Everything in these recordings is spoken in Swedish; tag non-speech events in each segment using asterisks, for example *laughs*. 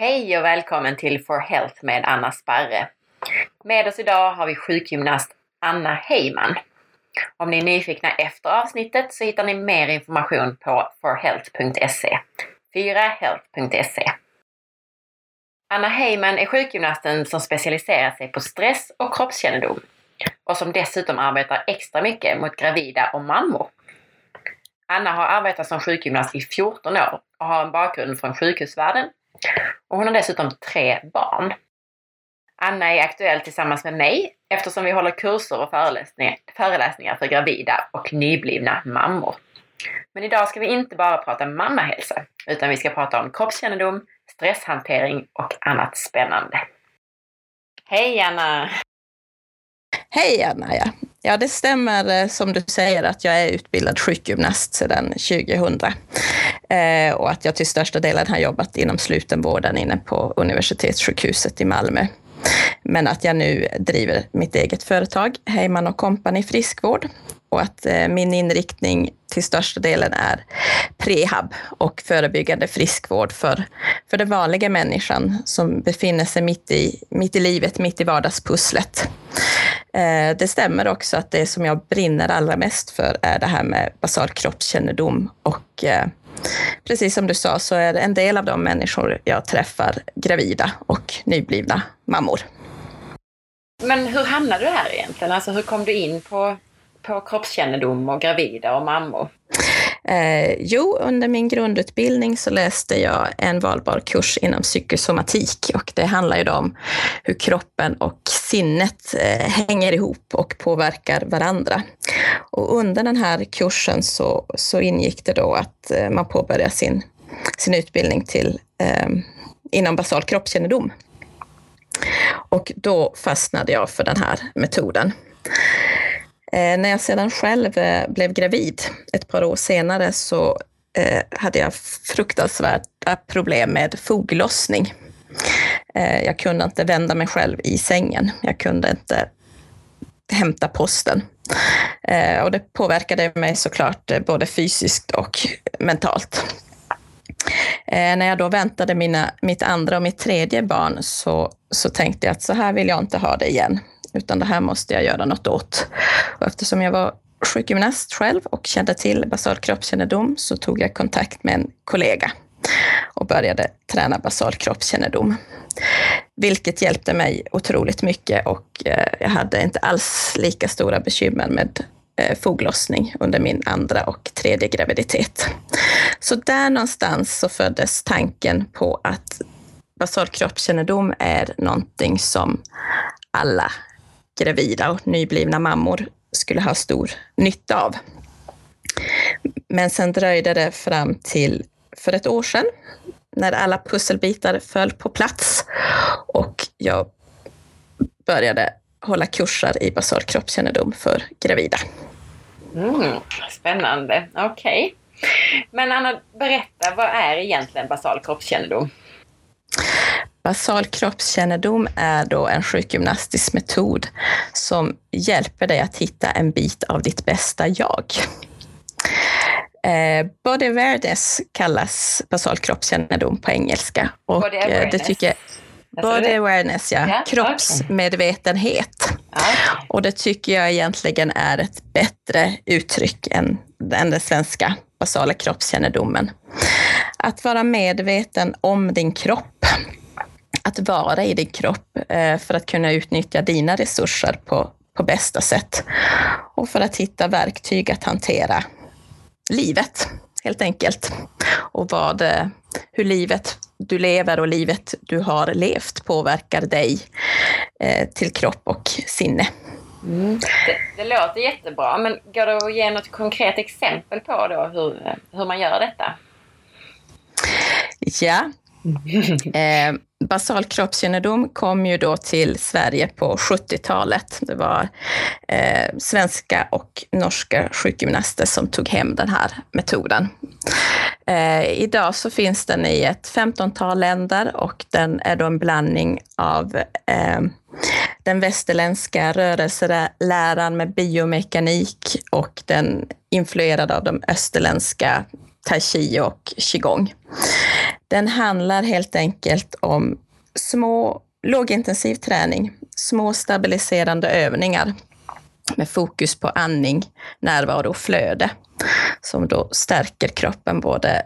Hej och välkommen till For Health med Anna Sparre. Med oss idag har vi sjukgymnast Anna Heyman. Om ni är nyfikna efter avsnittet så hittar ni mer information på forhealth.se. 4health.se. Anna Heyman är sjukgymnasten som specialiserar sig på stress och kroppskännedom och som dessutom arbetar extra mycket mot gravida och mammor. Anna har arbetat som sjukgymnast i 14 år och har en bakgrund från sjukhusvärlden och hon har dessutom tre barn. Anna är aktuell tillsammans med mig eftersom vi håller kurser och föreläsningar, föreläsningar för gravida och nyblivna mammor. Men idag ska vi inte bara prata mammahälsa, utan vi ska prata om kroppskännedom, stresshantering och annat spännande. Hej Anna! Hej Anna! Ja. ja, det stämmer eh, som du säger att jag är utbildad sjukgymnast sedan 2000 eh, och att jag till största delen har jobbat inom slutenvården inne på Universitetssjukhuset i Malmö. Men att jag nu driver mitt eget företag, Heyman och Company Friskvård och att eh, min inriktning till största delen är prehab och förebyggande friskvård för, för den vanliga människan som befinner sig mitt i, mitt i livet, mitt i vardagspusslet. Eh, det stämmer också att det som jag brinner allra mest för är det här med basal kroppskännedom och eh, precis som du sa så är en del av de människor jag träffar gravida och nyblivna mammor. Men hur hamnade du här egentligen? Alltså hur kom du in på på kroppskännedom och gravida och mammor? Eh, jo, under min grundutbildning så läste jag en valbar kurs inom psykosomatik och det handlar ju då om hur kroppen och sinnet eh, hänger ihop och påverkar varandra. Och under den här kursen så, så ingick det då att eh, man påbörjar sin, sin utbildning till, eh, inom basal kroppskännedom. Och då fastnade jag för den här metoden. Eh, när jag sedan själv eh, blev gravid ett par år senare så eh, hade jag fruktansvärda eh, problem med foglossning. Eh, jag kunde inte vända mig själv i sängen. Jag kunde inte hämta posten. Eh, och det påverkade mig såklart både fysiskt och mentalt. När jag då väntade mina, mitt andra och mitt tredje barn så, så tänkte jag att så här vill jag inte ha det igen utan det här måste jag göra något åt. Och eftersom jag var sjukgymnast själv och kände till basal kroppskännedom så tog jag kontakt med en kollega och började träna basal kroppskännedom. Vilket hjälpte mig otroligt mycket och eh, jag hade inte alls lika stora bekymmer med eh, foglossning under min andra och tredje graviditet. Så där någonstans så föddes tanken på att basal kroppskännedom är någonting som alla gravida och nyblivna mammor skulle ha stor nytta av. Men sen dröjde det fram till för ett år sedan när alla pusselbitar föll på plats och jag började hålla kurser i basal kroppskännedom för gravida. Mm, spännande, okej. Okay. Men Anna, berätta, vad är egentligen basal kroppskännedom? Basal kroppskännedom är då en sjukgymnastisk metod som hjälper dig att hitta en bit av ditt bästa jag. Eh, body awareness kallas basal kroppskännedom på engelska. Och body awareness? Eh, det tycker, body awareness, ja. ja Kroppsmedvetenhet. Och det tycker jag egentligen är ett bättre uttryck än, än den svenska basala kroppskännedomen. Att vara medveten om din kropp att vara i din kropp eh, för att kunna utnyttja dina resurser på, på bästa sätt. Och för att hitta verktyg att hantera livet, helt enkelt. Och vad, eh, hur livet du lever och livet du har levt påverkar dig eh, till kropp och sinne. Mm. Det, det, låter jättebra, men går det att ge något konkret exempel på då hur, hur man gör detta? Ja. Mm. *laughs* Eh, basal kroppskännedom kom ju då till Sverige på 70-talet. Det var eh, svenska och norska sjukgymnaster som tog hem den här metoden. Eh, idag så finns den i ett 15-tal länder och den är då en blandning av eh, den västerländska rörelseläran med biomekanik och den influerad av de österländska tai chi och qigong. Den handlar helt enkelt om små lågintensiv träning, små stabiliserande övningar med fokus på andning, närvaro och flöde som då stärker kroppen både,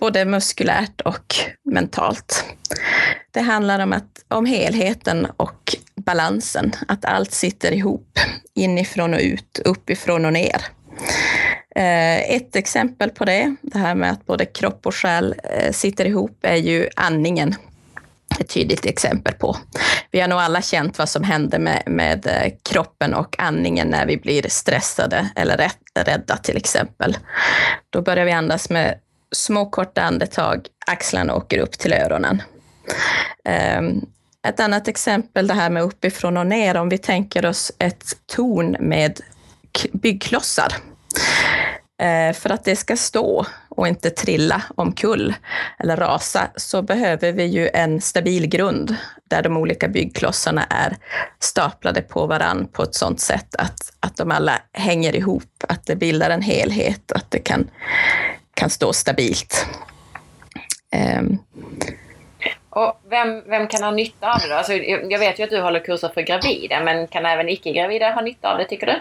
både muskulärt och mentalt. Det handlar om, att, om helheten och balansen, att allt sitter ihop inifrån och ut, uppifrån och ner. Eh, ett exempel på det, det här med att både kropp och själ eh, sitter ihop, är ju andningen ett tydligt exempel på. Vi har nog alla känt vad som händer med, med eh, kroppen och andningen när vi blir stressade eller rädda till exempel. Då börjar vi andas med små korta andetag, axlarna åker upp till öronen. Ehm, ett annat exempel, det här med uppifrån och ner, om vi tänker oss ett torn med byggklossar. Eh, för att det ska stå och inte trilla omkull eller rasa så behöver vi ju en stabil grund där de olika byggklossarna är staplade på varann på ett sådant sätt att, att de alla hänger ihop, att det bildar en helhet, att det kan, kan stå stabilt. Um. Och vem, vem kan ha nytta av det då? Alltså, jag vet ju att du håller kurser för gravida, men kan även icke-gravida ha nytta av det, tycker du?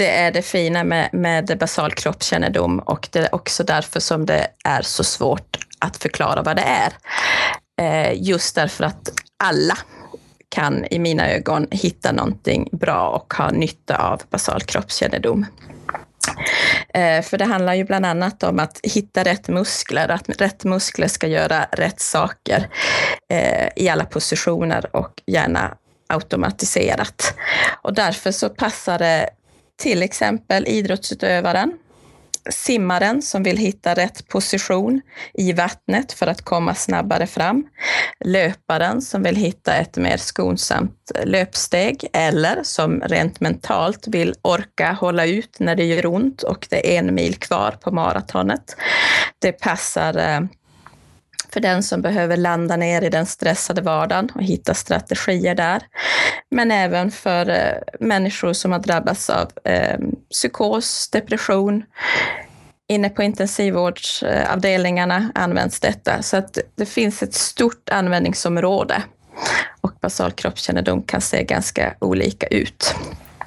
Det är det fina med, med basal kroppskännedom och det är också därför som det är så svårt att förklara vad det är. Eh, just därför att alla kan i mina ögon hitta någonting bra och ha nytta av basal kroppskännedom. Eh, för det handlar ju bland annat om att hitta rätt muskler, att rätt muskler ska göra rätt saker eh, i alla positioner och gärna automatiserat. Och därför så passar det till exempel idrottsutövaren, simmaren som vill hitta rätt position i vattnet för att komma snabbare fram, löparen som vill hitta ett mer skonsamt löpsteg eller som rent mentalt vill orka hålla ut när det gör ont och det är en mil kvar på maratonet. Det passar eh, för den som behöver landa ner i den stressade vardagen och hitta strategier där. Men även för eh, människor som har drabbats av eh, psykos, depression. Inne på intensivvårdsavdelningarna används detta, så att det finns ett stort användningsområde och basal kroppskännedom kan se ganska olika ut.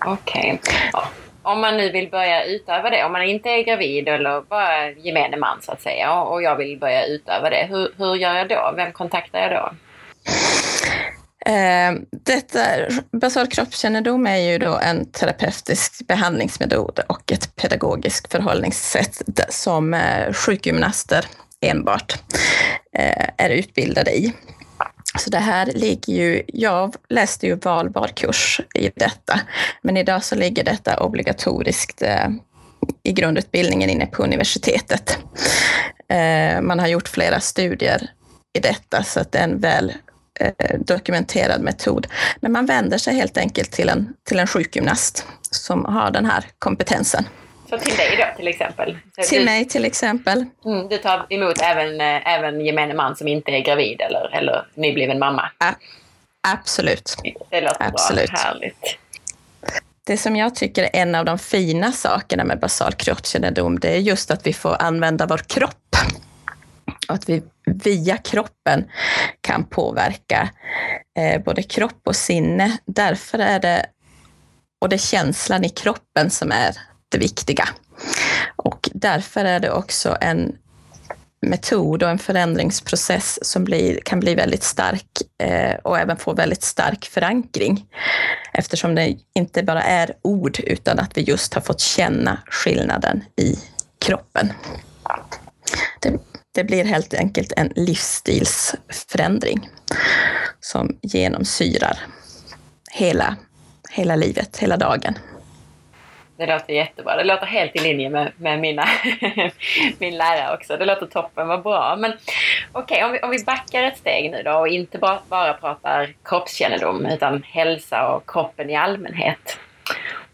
Okej. Okay om man nu vill börja utöva det, om man inte är gravid eller bara gemene man så att säga och jag vill börja utöva det, hur, hur gör jag då? Vem kontaktar jag då? Eh, detta, basal kroppskännedom är ju då en terapeutisk behandlingsmetod och ett pedagogiskt förhållningssätt som eh, sjukgymnaster enbart eh, är utbildade i. Så det här ligger ju, jag läste ju valbar kurs i detta, men idag så ligger detta obligatoriskt eh, i grundutbildningen inne på universitetet. Eh, man har gjort flera studier i detta, så att det är en väl eh, dokumenterad metod. Men man vänder sig helt enkelt till en, till en sjukgymnast som har den här kompetensen. Så till dig då till exempel? Så till du, mig till exempel. Mm, du tar emot även, eh, även gemene man som inte är gravid eller, eller nybliven mamma? Ja, absolut. Det låter absolut. bra. Härligt. Det som jag tycker är en av de fina sakerna med basal kroppskännedom, det är just att vi får använda vår kropp. Och att vi via kroppen kan påverka eh, både kropp och sinne. Därför är det, och det är känslan i kroppen som är jätteviktiga. Och därför är det också en metod och en förändringsprocess som blir, kan bli väldigt stark eh, och även få väldigt stark förankring. Eftersom det inte bara är ord utan att vi just har fått känna skillnaden i kroppen. Det, det blir helt enkelt en livsstilsförändring som genomsyrar hela, hela livet, hela dagen. Det låter jättebra. Det låter helt i linje med, med mina, *laughs* min lärare också. Det låter toppen, vad bra. Men okej, okay, om, vi, om vi backar ett steg nu då och inte bara, bara pratar kroppskännedom utan hälsa och kroppen i allmänhet.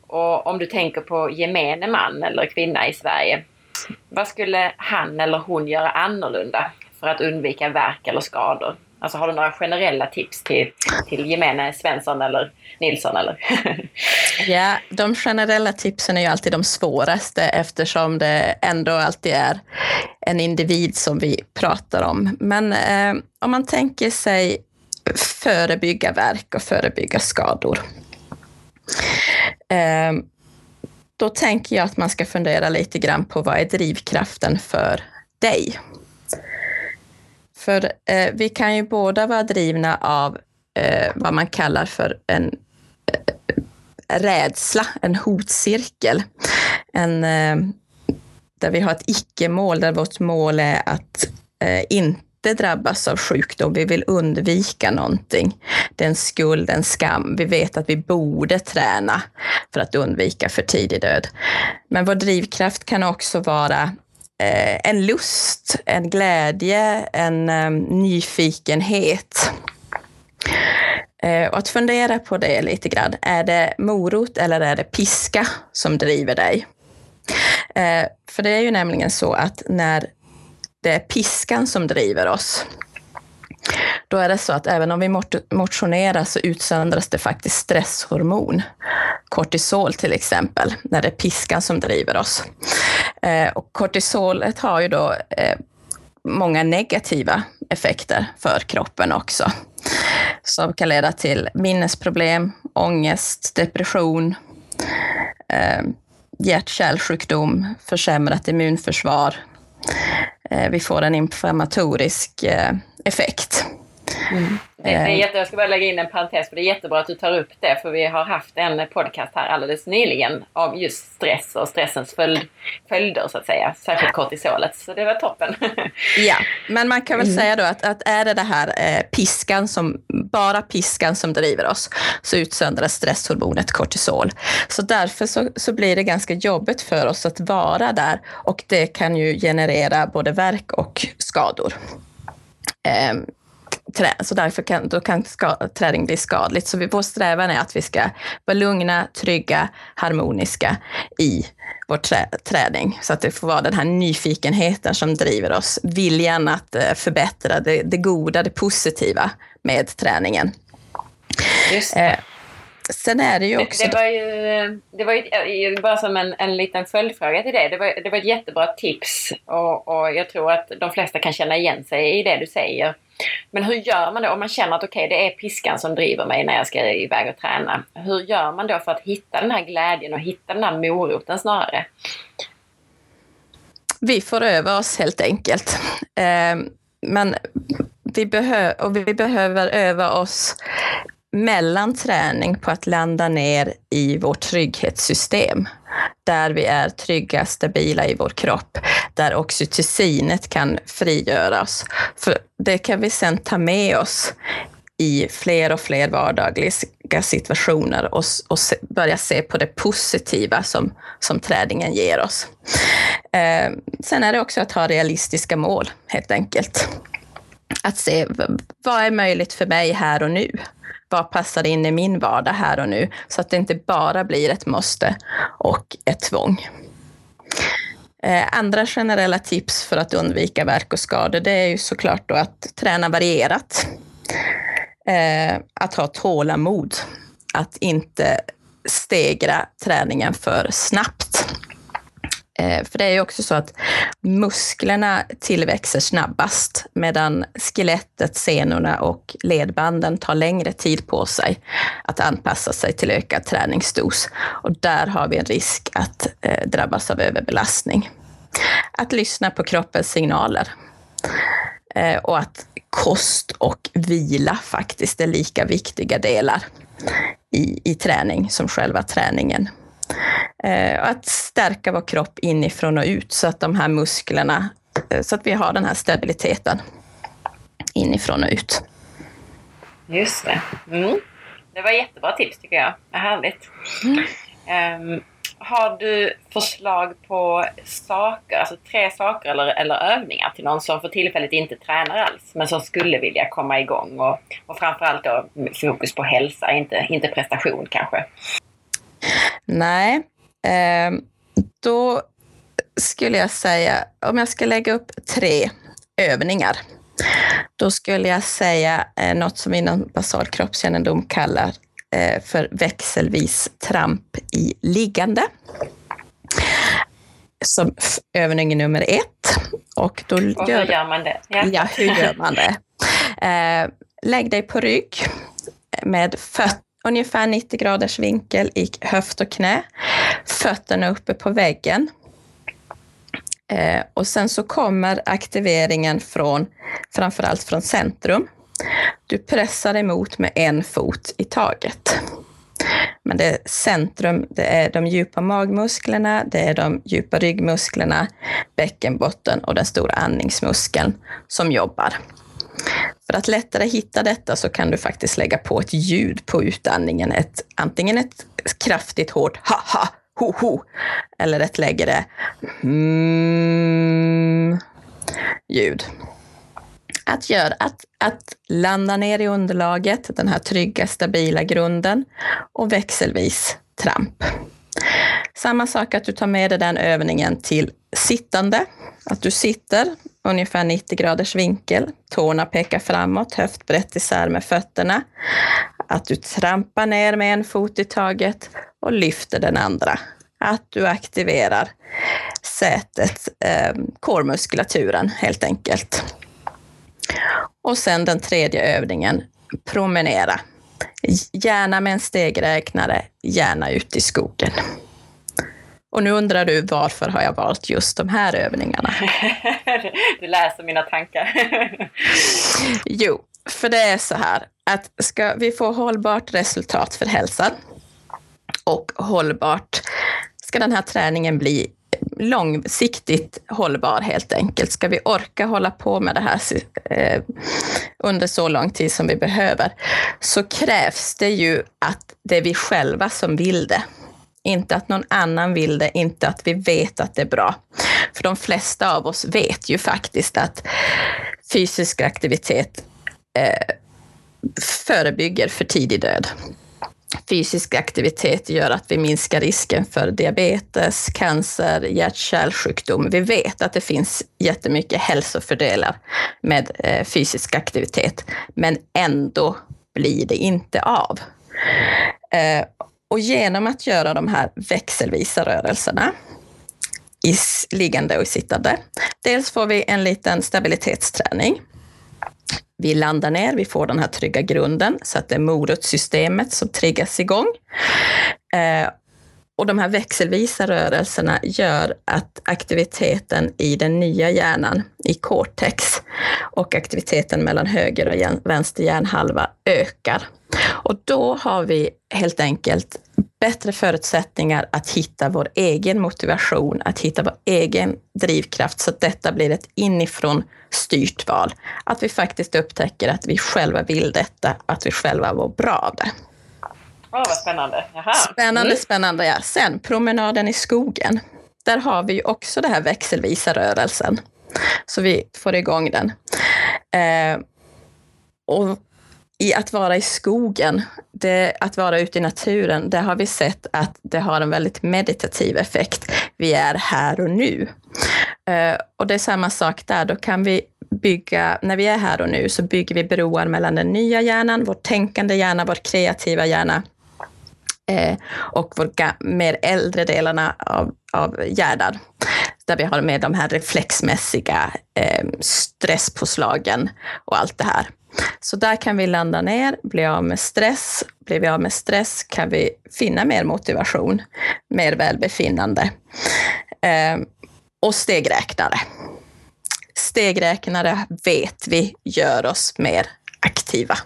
Och om du tänker på gemene man eller kvinna i Sverige. Vad skulle han eller hon göra annorlunda för att undvika värk eller skador Alltså har du några generella tips till, till gemene Svensson eller Nilsson? Eller? *laughs* ja, de generella tipsen är ju alltid de svåraste eftersom det ändå alltid är en individ som vi pratar om. Men eh, om man tänker sig förebygga verk och förebygga skador. Eh, då tänker jag att man ska fundera lite grann på vad är drivkraften för dig? För eh, vi kan ju båda vara drivna av eh, vad man kallar för en eh, rädsla, en hotcirkel. En, eh, där vi har ett icke-mål, där vårt mål är att eh, inte drabbas av sjukdom. Vi vill undvika någonting. Det är en skuld, en skam. Vi vet att vi borde träna för att undvika för tidig död. Men vår drivkraft kan också vara Eh, en lust, en glädje, en ehm, nyfikenhet. Eh, och att fundera på det lite grann. Är det morot eller är det piska som driver dig? Eh, för det är ju nämligen så att när det är piskan som driver oss, då är det så att även om vi motionerar så utsöndras det faktiskt stresshormon. Kortisol till exempel, när det är piskan som driver oss. Eh, och kortisolet har ju då eh, många negativa effekter för kroppen också. Som kan leda till minnesproblem, ångest, depression, eh, hjärt-kärlsjukdom, försämrat immunförsvar. Vi får en inflammatorisk effekt. Mm. Det är jätte, jag ska bara lägga in en parentes, för det är jättebra att du tar upp det, för vi har haft en podcast här alldeles nyligen om just stress och stressens följd, följder, så att säga, särskilt kortisolet. Så det var toppen. *laughs* ja, men man kan väl mm. säga då att, att är det det här eh, piskan som, bara piskan som driver oss, så utsöndras stresshormonet kortisol. Så därför så, så blir det ganska jobbigt för oss att vara där och det kan ju generera både verk och skador. Trä, så därför kan, då kan ska, träning bli skadligt. Så vi, vår strävan är att vi ska vara lugna, trygga, harmoniska i vår trä, träning. Så att det får vara den här nyfikenheten som driver oss, viljan att uh, förbättra det, det goda, det positiva med träningen. Just det. Sen är det ju också... Det, det var ju, det var ju bara som en, en liten följdfråga till det. Det var, det var ett jättebra tips och, och jag tror att de flesta kan känna igen sig i det du säger. Men hur gör man då om man känner att okej, okay, det är piskan som driver mig när jag ska iväg och träna. Hur gör man då för att hitta den här glädjen och hitta den här moroten snarare? Vi får öva oss helt enkelt. Eh, men vi, behö och vi behöver öva oss mellan träning på att landa ner i vårt trygghetssystem. Där vi är trygga, stabila i vår kropp. Där oxytocinet kan frigöras. För det kan vi sen ta med oss i fler och fler vardagliga situationer och, och se, börja se på det positiva som, som träningen ger oss. Eh, sen är det också att ha realistiska mål, helt enkelt. Att se vad är möjligt för mig här och nu? vad passar in i min vardag här och nu? Så att det inte bara blir ett måste och ett tvång. Eh, andra generella tips för att undvika verk och skador, det är ju såklart då att träna varierat. Eh, att ha tålamod. Att inte stegra träningen för snabbt. Eh, för det är ju också så att musklerna tillväxer snabbast medan skelettet, senorna och ledbanden tar längre tid på sig att anpassa sig till ökad träningsdos. Och där har vi en risk att eh, drabbas av överbelastning. Att lyssna på kroppens signaler. Eh, och att kost och vila faktiskt är lika viktiga delar i, i träning som själva träningen. Eh, att stärka vår kropp inifrån och ut så att de här musklerna, eh, så att vi har den här stabiliteten inifrån och ut. Just det. Mm. Det var jättebra tips tycker jag. Vad härligt. Mm. Um, har du förslag på saker, alltså tre saker eller, eller övningar till någon som för tillfället inte tränar alls men som skulle vilja komma igång och, och framförallt då fokus på hälsa, inte, inte prestation kanske? Nej, eh, då skulle jag säga, om jag ska lägga upp tre övningar, Då skulle jag säga eh, något som inom basal kroppskännedom kallar eh, för växelvis tramp i liggande. Som övning nummer ett. Och, då och hur gör, gör man det? Ja. ja, hur gör man det? *laughs* Eh, lägg dig på rygg med föt, ungefär 90 graders vinkel i höft och knä. Fötterna uppe på väggen. Eh, och sen så kommer aktiveringen från, framförallt från centrum. Du pressar emot med en fot i taget. Men det är centrum, det är de djupa magmusklerna, det är de djupa ryggmusklerna, bäckenbotten och den stora andningsmuskeln som jobbar. För att lättare hitta detta så kan du faktiskt lägga på ett ljud på utandningen. Ett, antingen ett kraftigt hårt ha-ha, ho-ho, eller ett lägre mm, ljud. Att, göra, att, att landa ner i underlaget, den här trygga, stabila grunden och växelvis tramp. Samma sak att du tar med dig den övningen till sittande. Att du sitter ungefär 90 graders vinkel. Tårna pekar framåt, höftbrett isär med fötterna. Att du trampar ner med en fot i taget och lyfter den andra. Att du aktiverar sätet, eh, kårmuskulaturen helt enkelt. Och sen den tredje övningen, promenera. Gärna med en stegräknare, gärna ute i skogen. Och nu undrar du varför har jag valt just de här övningarna? *laughs* du läser mina tankar. *laughs* jo, för det är så här att ska vi få hållbart resultat för hälsan och hållbart ska den här träningen bli långsiktigt hållbar helt enkelt. Ska vi orka hålla på med det här eh, under så lång tid som vi behöver så krävs det ju att det är vi själva som vill det. Inte att någon annan vill det, inte att vi vet att det är bra. För de flesta av oss vet ju faktiskt att fysisk aktivitet eh, förebygger för tidig död. Fysisk aktivitet gör att vi minskar risken för diabetes, cancer, hjärt-kärlsjukdom. Vi vet att det finns jättemycket hälsofördelar med eh, fysisk aktivitet, men ändå blir det inte av. Eh, och genom att göra de här växelvisa rörelserna i liggande och i sittande, dels får vi en liten stabilitetsträning. Vi landar ner, vi får den här trygga grunden så att det är morotssystemet som triggas igång. Eh, och de här växelvisa rörelserna gör att aktiviteten i den nya hjärnan, i cortex, och aktiviteten mellan höger och vänster hjärnhalva ökar. Och då har vi helt enkelt bättre förutsättningar att hitta vår egen motivation, att hitta vår egen drivkraft, så att detta blir ett inifrån styrt val. Att vi faktiskt upptäcker att vi själva vill detta, att vi själva mår bra av det. Oh, vad spännande. Jaha. Spännande, mm. spännande. Ja. Sen promenaden i skogen. Där har vi ju också den här växelvisa rörelsen. Så vi får igång den. Eh, och i att vara i skogen, det, att vara ute i naturen, där har vi sett att det har en väldigt meditativ effekt. Vi är här och nu. Uh, och det är samma sak där, då kan vi bygga, när vi är här och nu, så bygger vi broar mellan den nya hjärnan, vår tänkande hjärna, vår kreativa hjärna, eh, och vår mer äldre delarna av, av hjärnan där vi har med de här reflexmässiga eh, stresspåslagen och allt det här. Så där kan vi landa ner, bli av med stress. Blir vi av med stress kan vi finna mer motivation, mer välbefinnande. Eh, och stegräknare. Stegräknare vet vi gör oss mer aktiva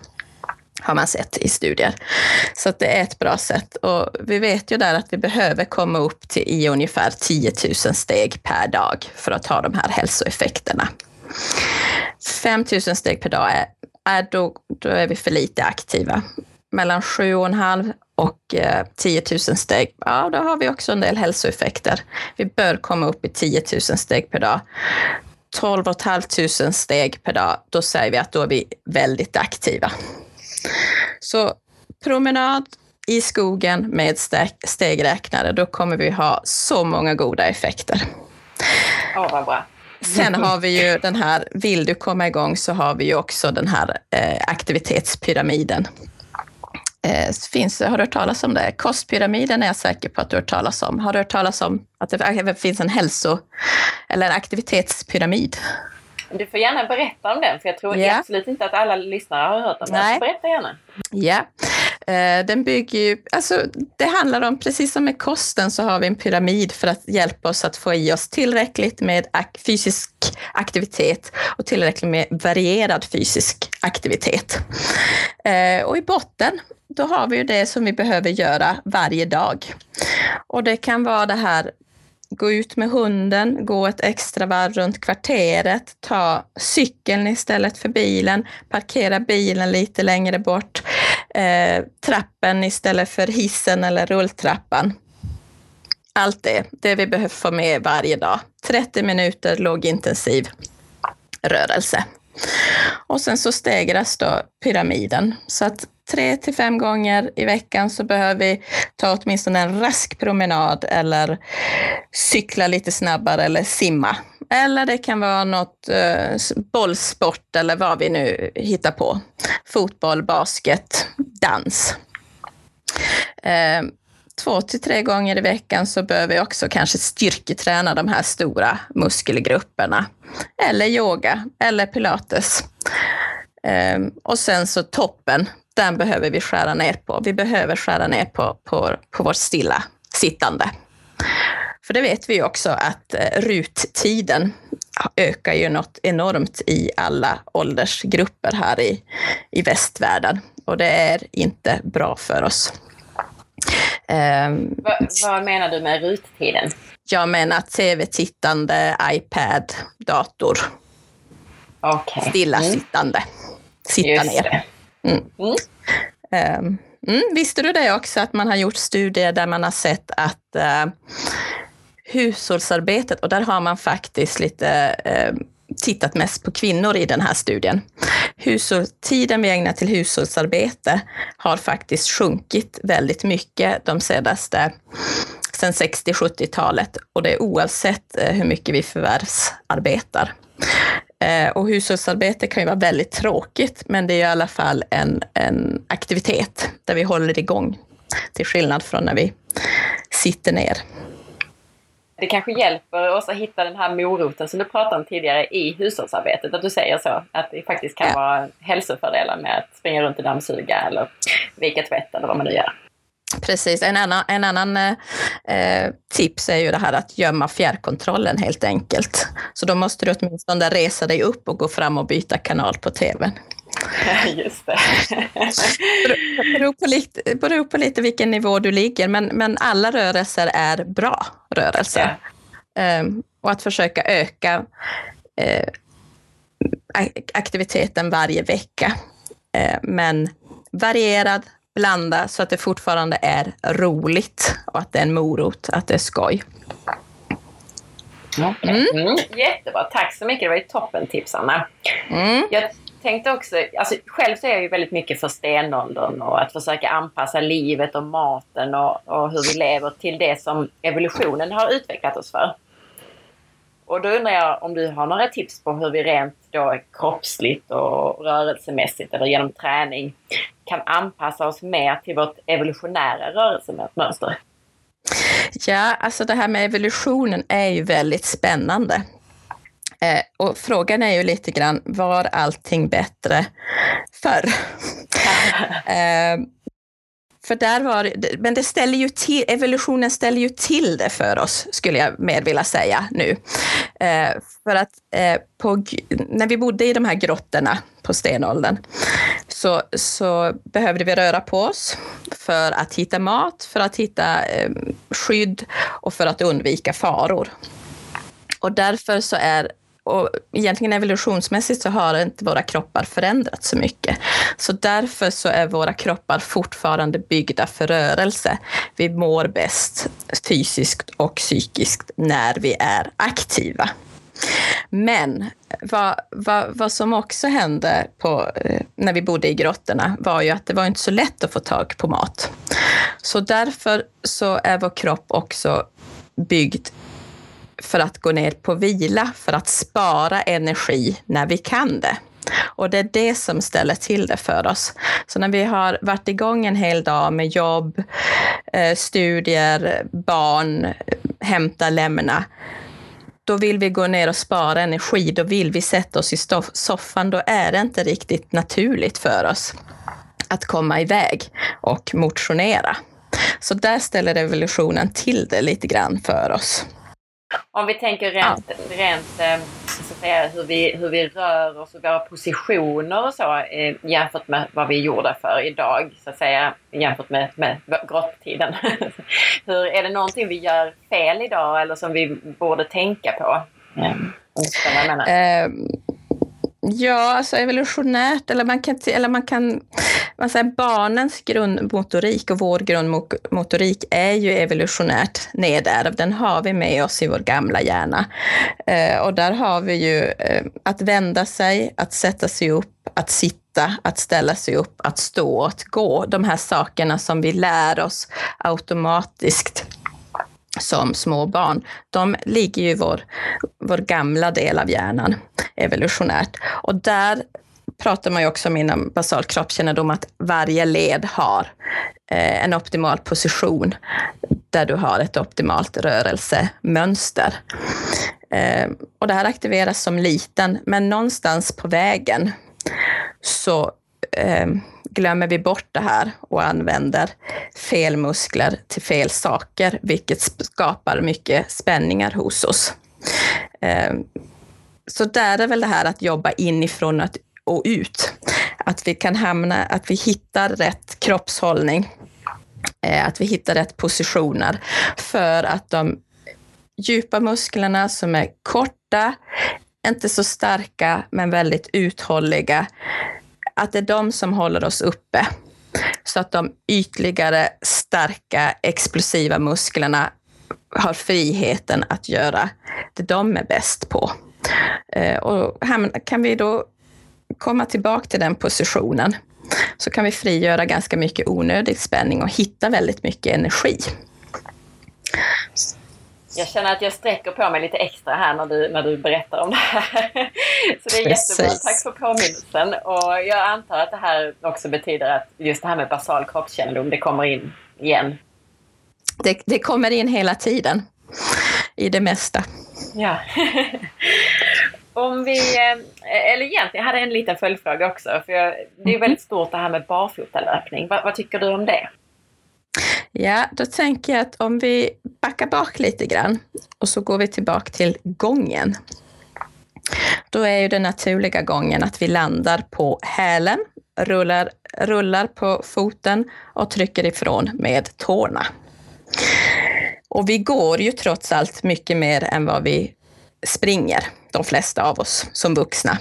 har man sett i studier. Så det är ett bra sätt. Och vi vet ju där att vi behöver komma upp till i ungefär 10 000 steg per dag för att ha de här hälsoeffekterna. 5 000 steg per dag är, är då, då är vi för lite aktiva. Mellan 7,5 och 10 000 eh, steg, ja då har vi också en del hälsoeffekter. Vi bör komma upp i 10 000 steg per dag. 12 500 steg per dag, då säger vi att då är vi väldigt aktiva. Så promenad i skogen med stegräknare, då kommer vi ha så många goda effekter. Oh, vad bra. sen har vi ju den här, vill du komma igång så har vi ju också den här eh, aktivitetspyramiden. Eh, finns, har du hört talas om det? Kostpyramiden är jag säker på att du har hört talas om. Har du hört talas om att det finns en hälso eller en aktivitetspyramid? Du får gärna berätta om den, för jag tror yeah. absolut inte att alla lyssnare har hört om den. Nej. Så berätta gärna. Ja, eh, den bygger ju, alltså det handlar om, precis som med kosten så har vi en pyramid för att hjälpa oss att få i oss tillräckligt med fysisk aktivitet och tillräckligt med varierad fysisk aktivitet. Eh, och i botten, då har vi ju det som vi behöver göra varje dag. Och det kan vara det här gå ut med hunden, gå ett extra varv runt kvarteret, ta cykeln istället för bilen, parkera bilen lite längre bort, eh, trappen istället för hissen eller rulltrappan. Allt det, det vi behöver få med varje dag. 30 minuter lågintensiv rörelse. Och sen så stegras då pyramiden. Så att tre till fem gånger i veckan så behöver vi ta åtminstone en rask promenad eller cykla lite snabbare eller simma. Eller det kan vara något eh, bollsport eller vad vi nu hittar på. Fotboll, basket, dans. Eh, två till tre gånger i veckan så behöver vi också kanske styrketräna de här stora muskelgrupperna. Eller yoga eller pilates. Eh, och sen så toppen, den behöver vi skära ner på. Vi behöver skära ner på, på, på vårt stilla sittande. För det vet vi också att eh, ruttiden ökar ju något enormt i alla åldersgrupper här i, i västvärlden. Och det är inte bra för oss. Um, vad, vad menar du med ruttiden? Jag menar tv-tittande, iPad, dator. Okay. Stillasittande. Mm. Sitta Just ner. Mm. Mm. Ehm, mm, visste du det också, att man har gjort studier där man har sett att eh, hushållsarbetet, och där har man faktiskt lite eh, tittat mest på kvinnor i den här studien. Hushåll, tiden vi ägnar till hushållsarbete har faktiskt sjunkit väldigt mycket de senaste sen 60-70-talet och det är oavsett eh, hur mycket vi förvärvsarbetar. Eh, och hushållsarbete kan ju vara väldigt tråkigt, men det är i alla fall en, en aktivitet där vi håller igång, till skillnad från när vi sitter ner. Det kanske hjälper oss att hitta den här moroten som du pratade om tidigare i hushållsarbetet, att du säger så, att det faktiskt kan ja. vara hälsofördelar med att springa runt och dammsuga eller vika tvätt eller vad man nu gör. Precis. En annan, en annan eh, tips är ju det här att gömma fjärrkontrollen helt enkelt. Så då måste du åtminstone resa dig upp och gå fram och byta kanal på tvn. *laughs* Just det. *laughs* beror, på lite, beror på lite vilken nivå du ligger, men, men alla rörelser är bra rörelser. Ja. Um, och att försöka öka uh, aktiviteten varje vecka. Uh, men varierad, blanda så att det fortfarande är roligt och att det är en morot, att det är skoj. Mm. Mm, jättebra, tack så mycket. Det var ett toppen tips Anna. Mm. Jag tänkte också, alltså, själv så är jag ju väldigt mycket för stenåldern och att försöka anpassa livet och maten och, och hur vi lever till det som evolutionen har utvecklat oss för. Och då undrar jag om du har några tips på hur vi rent då kroppsligt och rörelsemässigt eller genom träning kan anpassa oss mer till vårt evolutionära rörelsemönster? Ja, alltså det här med evolutionen är ju väldigt spännande. Eh, och frågan är ju lite grann, var allting bättre förr? *laughs* eh, för där var men det ställer ju till, evolutionen ställer ju till det för oss, skulle jag mer vilja säga nu. Eh, för att eh, på, när vi bodde i de här grottorna på stenåldern så, så behövde vi röra på oss för att hitta mat, för att hitta eh, skydd och för att undvika faror. Och därför så är och egentligen evolutionsmässigt så har inte våra kroppar förändrats så mycket. Så därför så är våra kroppar fortfarande byggda för rörelse. Vi mår bäst fysiskt och psykiskt när vi är aktiva. Men vad, vad, vad som också hände på, eh, när vi bodde i grottorna var ju att det var inte så lätt att få tag på mat. Så därför så är vår kropp också byggd för att gå ner på vila, för att spara energi när vi kan det. Och det är det som ställer till det för oss. Så när vi har varit igång en hel dag med jobb, eh, studier, barn, hämta, lämna, då vill vi gå ner och spara energi, då vill vi sätta oss i soffan, då är det inte riktigt naturligt för oss att komma iväg och motionera. Så där ställer evolutionen till det lite grann för oss. Om vi tänker rent, ja. rent eh, så att säga, hur, vi, hur vi rör oss och våra positioner och så eh, jämfört med vad vi gjorde för idag, så att säga, jämfört med, med grottiden. *laughs* hur, är det någonting vi gör fel idag eller som vi borde tänka på? Mm. Ja, alltså evolutionärt, eller man kan, eller man kan man säger, barnens grundmotorik och vår grundmotorik är ju evolutionärt nedärvd. Den har vi med oss i vår gamla hjärna. Eh, och där har vi ju eh, att vända sig, att sätta sig upp, att sitta, att ställa sig upp, att stå, att gå. De här sakerna som vi lär oss automatiskt som små barn, de ligger ju i vår, vår gamla del av hjärnan evolutionärt. Och där pratar man ju också om inom basal kroppskännedom att varje led har eh, en optimal position där du har ett optimalt rörelsemönster. Eh, och det här aktiveras som liten, men någonstans på vägen så eh, glömmer vi bort det här och använder fel muskler till fel saker, vilket skapar mycket spänningar hos oss. Ehm, så där är väl det här att jobba inifrån och ut. Att vi kan hamna, att vi hittar rätt kroppshållning, eh, att vi hittar rätt positioner för att de djupa musklerna som är korta, inte så starka men väldigt uthålliga, att det är de som håller oss uppe. Så att de ytligare, starka, explosiva musklerna har friheten att göra det de är bäst på. Eh, och och kan vi då komma tillbaka till den positionen så kan vi frigöra ganska mycket onödig spänning och hitta väldigt mycket energi. Jag känner att jag sträcker på mig lite extra här när du, när du berättar om det här. *laughs* Så det är Precis. jättebra. Tack för påminnelsen. Och jag antar att det här också betyder att just det här med basal kroppskännedom, det kommer in igen. Det, det kommer in hela tiden i det mesta. Ja. *laughs* Om vi, eh, eller egentligen, jag hade en liten följdfråga också. För jag, det är mhm. väldigt stort det här med barfotalöpning. Vad, vad tycker du om det? Ja, då tänker jag att om vi backar bak lite grann och så går vi tillbaka till gången. Då är ju den naturliga gången att vi landar på hälen, rullar, rullar på foten och trycker ifrån med tårna. Och vi går ju trots allt mycket mer än vad vi springer, de flesta av oss som vuxna.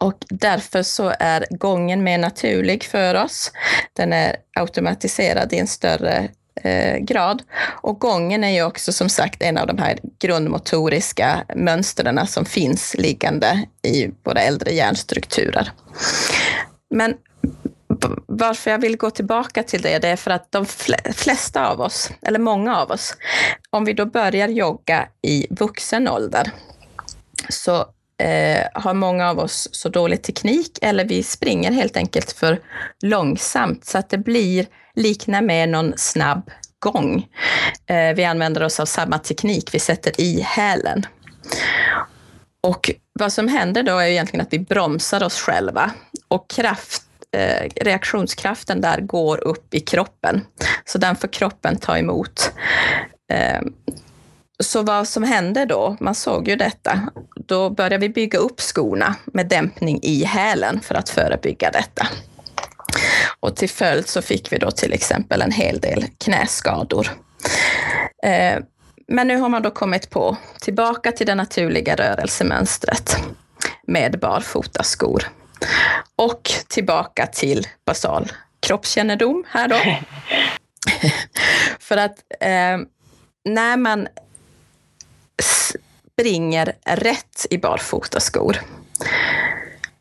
Och därför så är gången mer naturlig för oss. Den är automatiserad i en större eh, grad. Och gången är ju också som sagt en av de här grundmotoriska mönstren som finns liggande i våra äldre hjärnstrukturer. Men varför jag vill gå tillbaka till det, det är för att de flesta av oss, eller många av oss, om vi då börjar jogga i vuxen ålder, så eh, har många av oss så dålig teknik eller vi springer helt enkelt för långsamt så att det blir liknar med någon snabb gång. Eh, vi använder oss av samma teknik, vi sätter i hälen. Och vad som händer då är egentligen att vi bromsar oss själva och kraft eh, reaktionskraften där går upp i kroppen. Så den får kroppen ta emot. Eh, så vad som hände då, man såg ju detta, då började vi bygga upp skorna med dämpning i hälen för att förebygga detta. Och till följd så fick vi då till exempel en hel del knäskador. Eh, men nu har man då kommit på tillbaka till det naturliga rörelsemönstret med barfotaskor. Och tillbaka till basal kroppskännedom här då. *laughs* För att eh, när man springer rätt i barfotaskor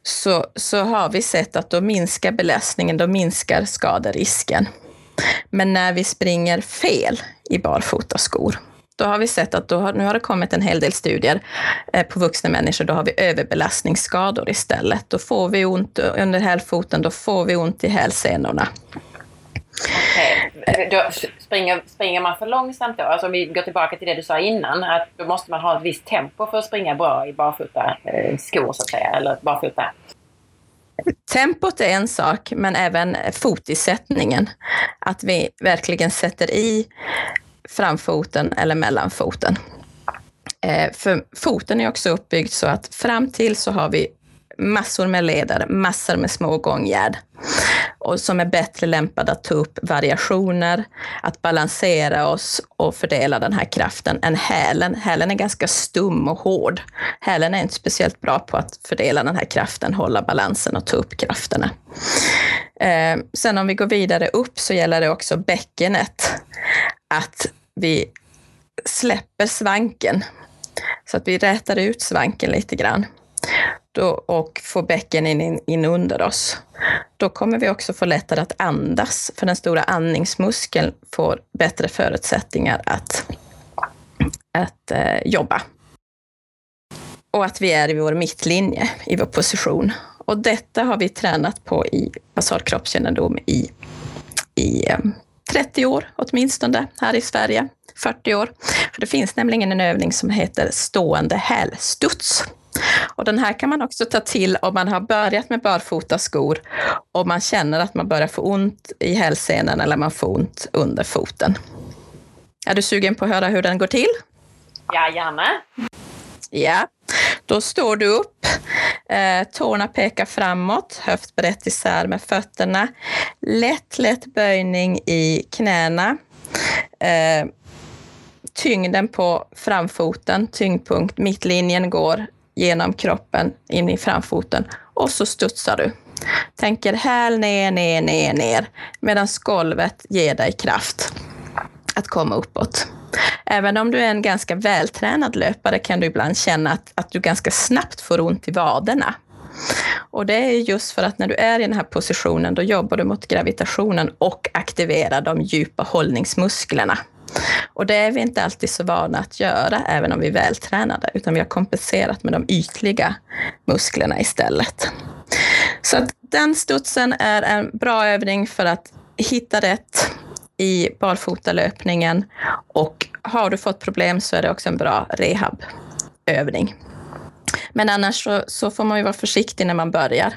så, så har vi sett att då minskar belastningen, då minskar skaderisken. Men när vi springer fel i barfotaskor, då har vi sett att då har, nu har det kommit en hel del studier eh, på vuxna människor. Då har vi överbelastningsskador istället. Då får vi ont under hälfoten, då får vi ont i hälsenorna. Okay. Då springer, springer man för långsamt då? Alltså om vi går tillbaka till det du sa innan, att då måste man ha ett visst tempo för att springa bra i barfota eh, skor så att säga, eller barfota Tempot är en sak, men även fotisättningen. Att vi verkligen sätter i framfoten eller mellanfoten. Eh, för foten är också uppbyggd så att fram till så har vi massor med leder, massor med små gångjärn och som är bättre lämpade att ta upp variationer, att balansera oss och fördela den här kraften än hälen. Hälen är ganska stum och hård. Hälen är inte speciellt bra på att fördela den här kraften, hålla balansen och ta upp krafterna. Eh, sen om vi går vidare upp så gäller det också bäckenet. Att vi släpper svanken så att vi rätar ut svanken lite grann då, och får bäcken in, in under oss. Då kommer vi också få lättare att andas, för den stora andningsmuskeln får bättre förutsättningar att, att eh, jobba. Och att vi är i vår mittlinje, i vår position. Och detta har vi tränat på i basal kroppskännedom i, i eh, 30 år åtminstone här i Sverige, 40 år. För det finns nämligen en övning som heter stående hälstuds. Och den här kan man också ta till om man har börjat med barfota skor och man känner att man börjar få ont i hälsenan eller man får ont under foten. Är du sugen på att höra hur den går till? Ja, gärna. Ja, då står du upp, eh, tårna pekar framåt, höftbrett isär med fötterna. Lätt, lätt böjning i knäna. Eh, tyngden på framfoten, tyngdpunkt, mittlinjen går genom kroppen in i framfoten och så studsar du. Tänker häl ner, ner, ner, ner medan golvet ger dig kraft att komma uppåt. Även om du är en ganska vältränad löpare kan du ibland känna att, att du ganska snabbt får ont i vaderna. Och det är just för att när du är i den här positionen, då jobbar du mot gravitationen och aktiverar de djupa hållningsmusklerna. Och det är vi inte alltid så vana att göra, även om vi är vältränade, utan vi har kompenserat med de ytliga musklerna istället. Så att den studsen är en bra övning för att hitta rätt i barfotalöpningen och har du fått problem så är det också en bra rehabövning. Men annars så, så, får man ju vara försiktig när man börjar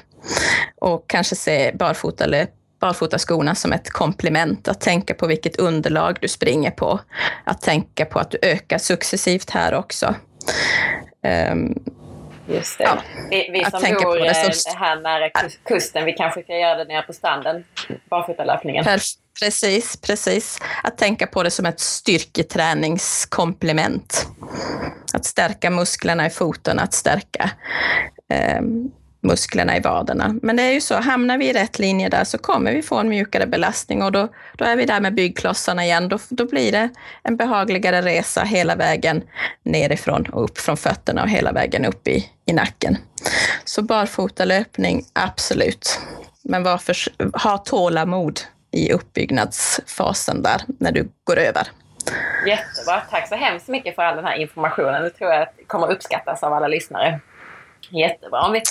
och kanske se barfotalöp barfotaskorna som ett komplement, att tänka på vilket underlag du springer på, att tänka på att du ökar successivt här också. Um, Just det. Ja, vi, vi som bor det, så... här nära kusten, vi kanske ska göra det nere på stranden, barfotalöpningen. Precis, precis. Att tänka på det som ett styrketräningskomplement. Att stärka musklerna i foten, att stärka um, musklerna i vaderna. Men det är ju så, hamnar vi i rätt linje där så kommer vi få en mjukare belastning och då, då är vi där med byggklossarna igen. Då, då blir det en behagligare resa hela vägen nerifrån och upp från fötterna och hela vägen upp i, i nacken. Så barfotalöpning, absolut. Men varför, ha tålamod i uppbyggnadsfasen där när du går över. Jättebra. Tack så hemskt mycket för all den här informationen. Det tror jag kommer uppskattas av alla lyssnare. Jättebra. Om vi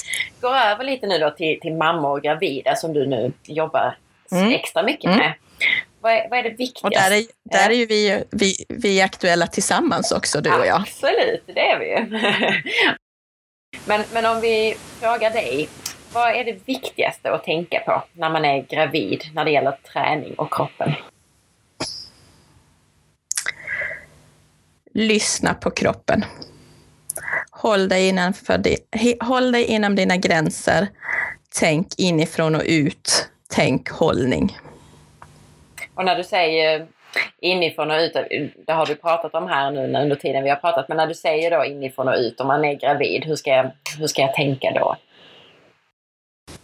går över lite nu då till, till mammor och gravida som du nu jobbar mm. extra mycket med. Mm. Vad är, vad är, det viktigaste? Och där är, där är ju vi, vi, vi aktuella tillsammans också, du och jag. Absolut, det är vi ju. *laughs* men, men om vi frågar dig, vad är det viktigaste att tänka på när man är gravid när det gäller träning och kroppen? Lyssna på kroppen. Håll dig, innanför, håll dig inom dina gränser. Tänk inifrån och ut. Tänk hållning. Och när du säger inifrån och ut, det har du pratat om här nu under tiden vi har pratat, men när du säger då inifrån och ut, om man är gravid, hur ska jag, hur ska jag tänka då?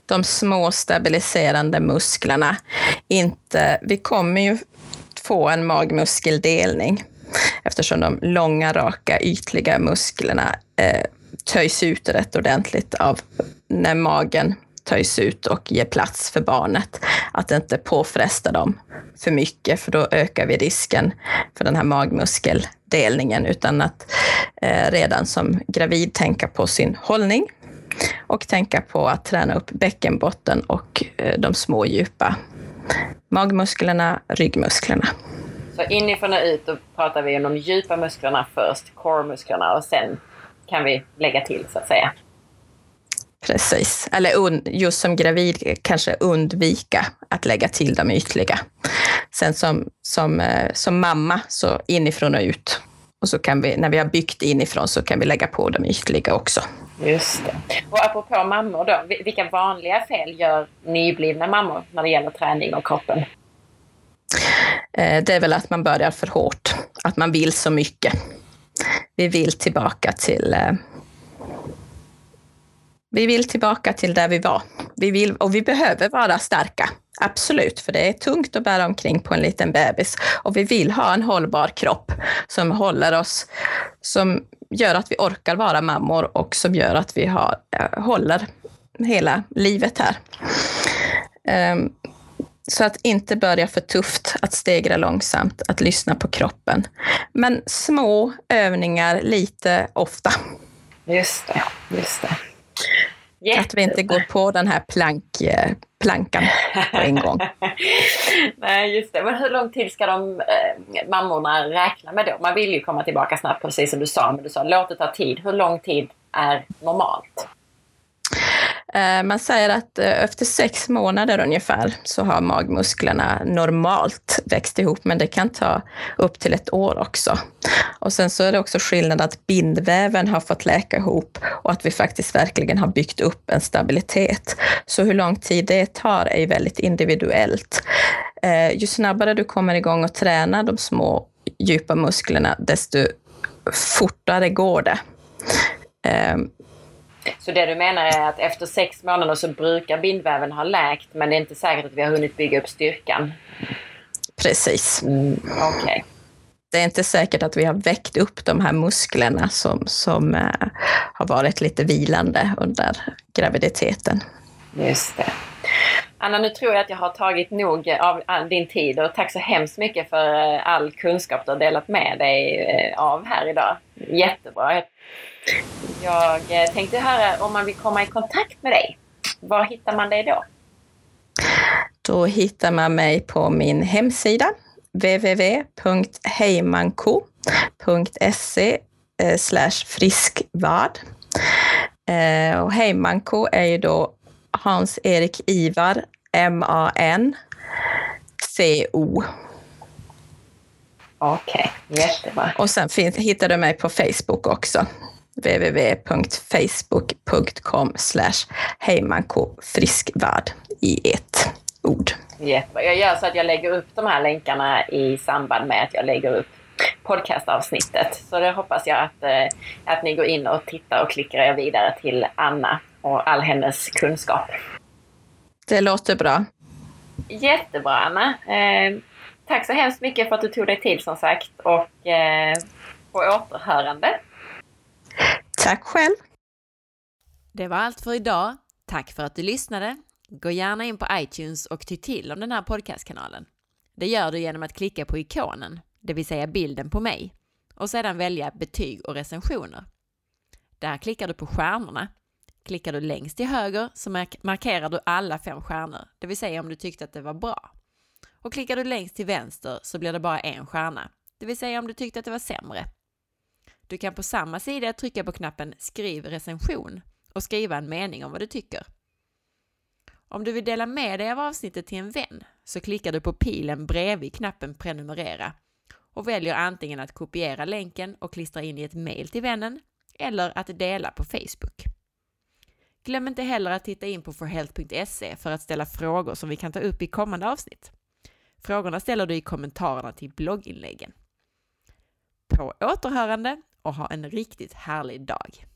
De små stabiliserande musklerna. Inte, vi kommer ju få en magmuskeldelning eftersom de långa, raka, ytliga musklerna eh, töjs ut rätt ordentligt av när magen töjs ut och ger plats för barnet. Att inte påfresta dem för mycket, för då ökar vi risken för den här magmuskeldelningen, utan att eh, redan som gravid tänka på sin hållning och tänka på att träna upp bäckenbotten och eh, de små djupa magmusklerna, ryggmusklerna. Så inifrån och ut då pratar vi om de djupa musklerna först, core-musklerna och sen kan vi lägga till så att säga. Precis, eller just som gravid kanske undvika att lägga till de ytliga. Sen som, som, eh, som mamma så inifrån och ut. Och så kan vi, när vi har byggt inifrån så kan vi lägga på de ytliga också. Just det. Och apropå mammor då, vilka vanliga fel gör nyblivna mammor när det gäller träning och kroppen? Eh, det är väl att man börjar för hårt, att man vill så mycket. Vi vill tillbaka till eh, vi vill tillbaka till där vi var. Vi vill, och vi behöver vara starka, absolut, för det är tungt att bära omkring på en liten bebis. Och vi vill ha en hållbar kropp som håller oss, som gör att vi orkar vara mammor och som gör att vi har, eh, håller hela livet här. Um, så att inte börja för tufft, att stegra långsamt, att lyssna på kroppen. Men små övningar lite ofta. Just det, just det. Att vi inte går på den här plank, eh, plankan på en gång. *laughs* Nej, just det. Men hur lång tid ska de eh, mammorna räkna med då? Man vill ju komma tillbaka snabbt, precis som du sa, men du sa låt det ta tid. Hur lång tid är normalt? Eh, man säger att eh, efter sex månader ungefär så har magmusklerna normalt växt ihop, men det kan ta upp till ett år också. Och sen så är det också skillnad att bindväven har fått läka ihop och att vi faktiskt verkligen har byggt upp en stabilitet. Så hur lång tid det tar är väldigt individuellt. Eh, ju snabbare du kommer igång och tränar de små djupa musklerna, desto fortare går det. Så det du menar är att efter sex månader så brukar bindväven ha läkt men det är inte säkert att vi har hunnit bygga upp styrkan? Precis. Mm, okay. Det är inte säkert att vi har väckt upp de här musklerna som, som uh, har varit lite vilande under graviditeten. Just det. Anna, nu tror jag att jag har tagit nog av eh, din tid och tack så hemskt mycket för eh, all kunskap du har delat med dig eh, av här idag. Jättebra. Jag tänkte höra om man vill komma i kontakt med dig. Var hittar man dig då? Då hittar man mig på min hemsida www.heimanko.se friskvad. Och Heimanko är ju då Hans-Erik Ivar, M-A-N-C-O. Okej, okay, jättebra. Och sen finns, hittar du mig på Facebook också www.facebook.com heimanko friskvärd i ett ord. Jättebra. Jag gör så att jag lägger upp de här länkarna i samband med att jag lägger upp podcastavsnittet. Så det hoppas jag att, eh, att ni går in och tittar och klickar er vidare till Anna och all hennes kunskap. Det låter bra. Jättebra Anna. Eh, tack så hemskt mycket för att du tog dig tid som sagt och eh, på återhörande. Tack själv. Det var allt för idag. Tack för att du lyssnade. Gå gärna in på iTunes och tyck till om den här podcastkanalen. Det gör du genom att klicka på ikonen, det vill säga bilden på mig, och sedan välja betyg och recensioner. Där klickar du på stjärnorna. Klickar du längst till höger så markerar du alla fem stjärnor, det vill säga om du tyckte att det var bra. Och klickar du längst till vänster så blir det bara en stjärna, det vill säga om du tyckte att det var sämre. Du kan på samma sida trycka på knappen Skriv recension och skriva en mening om vad du tycker. Om du vill dela med dig av avsnittet till en vän så klickar du på pilen bredvid knappen Prenumerera och väljer antingen att kopiera länken och klistra in i ett mejl till vännen eller att dela på Facebook. Glöm inte heller att titta in på forhealth.se för att ställa frågor som vi kan ta upp i kommande avsnitt. Frågorna ställer du i kommentarerna till blogginläggen. På återhörande och ha en riktigt härlig dag!